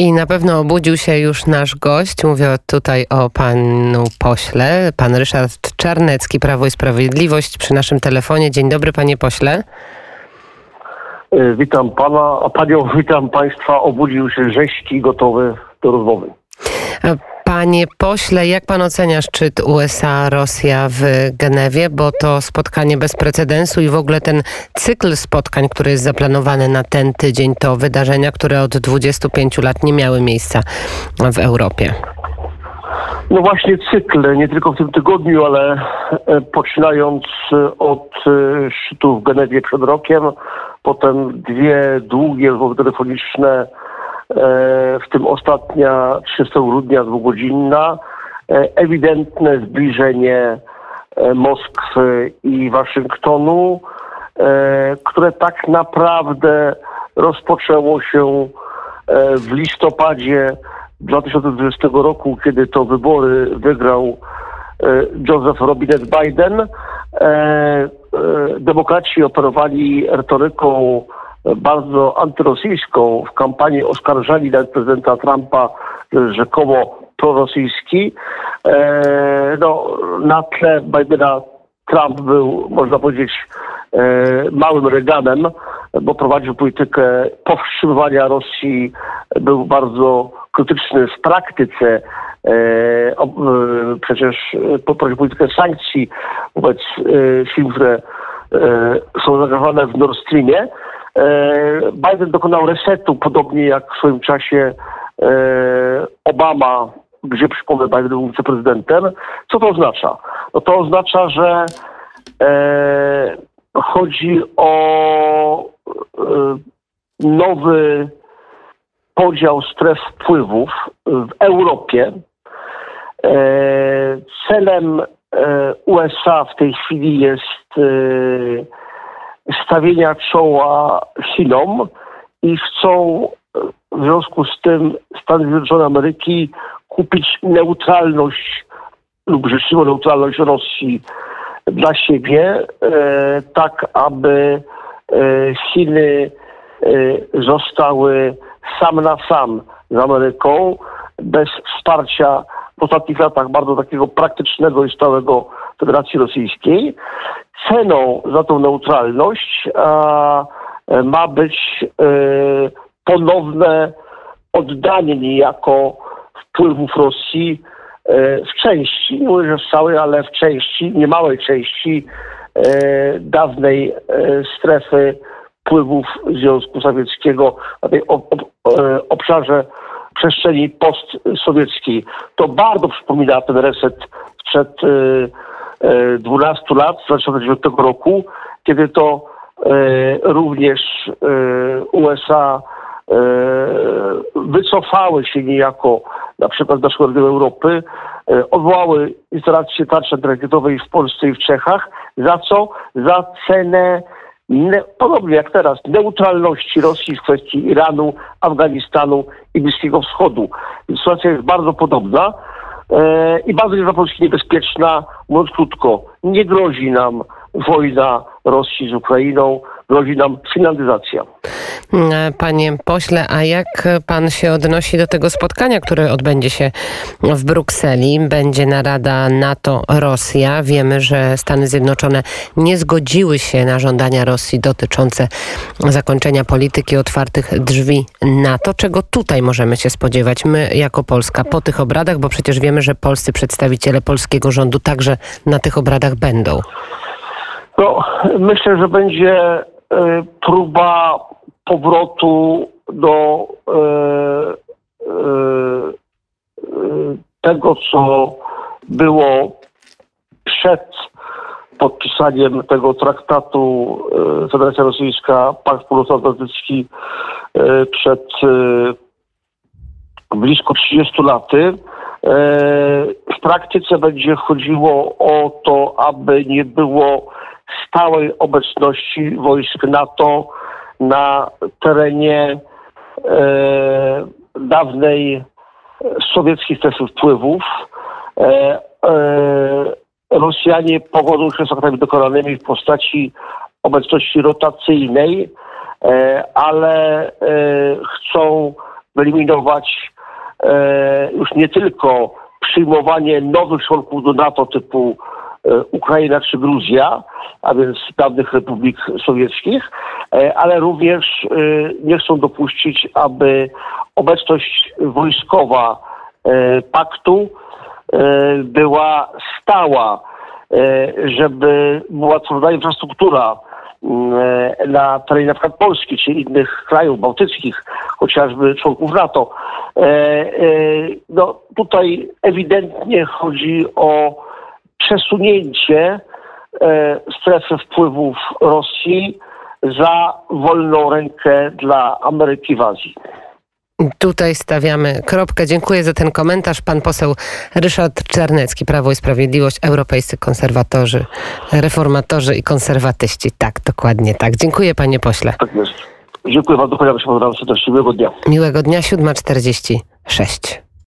I na pewno obudził się już nasz gość. Mówię tutaj o panu pośle, pan Ryszard Czarnecki, Prawo i Sprawiedliwość przy naszym telefonie. Dzień dobry, panie pośle. E, Witam pana, a panią witam państwa. Obudził się rzeźki gotowy do rozmowy. Panie pośle, jak pan ocenia szczyt USA-Rosja w Genewie? Bo to spotkanie bez precedensu i w ogóle ten cykl spotkań, który jest zaplanowany na ten tydzień, to wydarzenia, które od 25 lat nie miały miejsca w Europie. No właśnie cykl, nie tylko w tym tygodniu, ale e, poczynając e, od e, szczytu w Genewie przed rokiem, potem dwie długie rozmowy telefoniczne, w tym ostatnia 30 grudnia dwugodzinna, ewidentne zbliżenie Moskwy i Waszyngtonu, które tak naprawdę rozpoczęło się w listopadzie 2020 roku, kiedy to wybory wygrał e, Joseph Robinette Biden, e, e, demokraci operowali retoryką bardzo antyrosyjską. W kampanii oskarżali nawet prezydenta Trumpa, że rzekomo prorosyjski. No, na tle Bidena Trump był, można powiedzieć, małym Reaganem, bo prowadził politykę powstrzymywania Rosji, był bardzo krytyczny w praktyce e, e, przecież prowadzi politykę sankcji wobec e, firm, które e, są zaangażowane w Nord Streamie. E, Biden dokonał resetu, podobnie jak w swoim czasie e, Obama, gdzie przypomnę, Biden był wiceprezydentem. Co to oznacza? No to oznacza, że chodzi o nowy podział stref wpływów w Europie. E, celem e, USA w tej chwili jest e, stawienia czoła Chinom i chcą w związku z tym Stany Zjednoczone Ameryki kupić neutralność lub życzliwą neutralność Rosji dla siebie, tak aby Chiny zostały sam na sam z Ameryką, bez wsparcia w ostatnich latach bardzo takiego praktycznego i stałego Federacji Rosyjskiej. Ceną za tą neutralność a, ma być e, ponowne oddanie niejako wpływów Rosji e, w części, nie mówię, że w całej, ale w części, niemałej części e, dawnej e, strefy wpływów Związku Sowieckiego na tej e, obszarze przestrzeni postsowieckiej. To bardzo przypomina ten reset sprzed 12 e, e, lat, z 2009 roku, kiedy to również USA wycofały się niejako na przykład naszego regionu Europy, odwołały instalację tarczy antyrakietowej w Polsce i w Czechach. Za co? Za cenę ne, podobnie jak teraz, neutralności Rosji w kwestii Iranu, Afganistanu i Bliskiego Wschodu. Sytuacja jest bardzo podobna e, i bardzo jest dla Polski niebezpieczna, mówiąc krótko. Nie grozi nam wojna Rosji z Ukrainą, grozi nam finlandyzacja. Panie pośle, a jak pan się odnosi do tego spotkania, które odbędzie się w Brukseli? Będzie narada NATO-Rosja. Wiemy, że Stany Zjednoczone nie zgodziły się na żądania Rosji dotyczące zakończenia polityki otwartych drzwi NATO. Czego tutaj możemy się spodziewać my jako Polska po tych obradach, bo przecież wiemy, że polscy przedstawiciele polskiego rządu także na tych obradach będą. No, myślę, że będzie próba powrotu do y, y, tego, co było przed podpisaniem tego traktatu Federacja Rosyjska, Pakt Północnoatlantycki przed blisko 30 laty. W praktyce będzie chodziło o to, aby nie było stałej obecności wojsk NATO na terenie e, dawnej sowieckiej strefy wpływów. E, e, Rosjanie powodzą się z aktami dokonanymi w postaci obecności rotacyjnej, e, ale e, chcą wyeliminować e, już nie tylko przyjmowanie nowych członków do NATO typu Ukraina czy Gruzja, a więc dawnych republik sowieckich, e, ale również e, nie chcą dopuścić, aby obecność wojskowa e, paktu e, była stała, e, żeby była tworzona infrastruktura e, na terenie na przykład Polski czy innych krajów bałtyckich, chociażby członków NATO. E, e, No tutaj ewidentnie chodzi o przesunięcie e, strefy wpływów Rosji za wolną rękę dla Ameryki w Azji. Tutaj stawiamy kropkę. Dziękuję za ten komentarz. Pan poseł Ryszard Czarnecki, Prawo i Sprawiedliwość, europejscy konserwatorzy, reformatorzy i konserwatyści. Tak, dokładnie tak. Dziękuję panie pośle. Tak jest. Dziękuję bardzo, pozdrawiam serdecznie, miłego dnia. Miłego dnia, 7.46.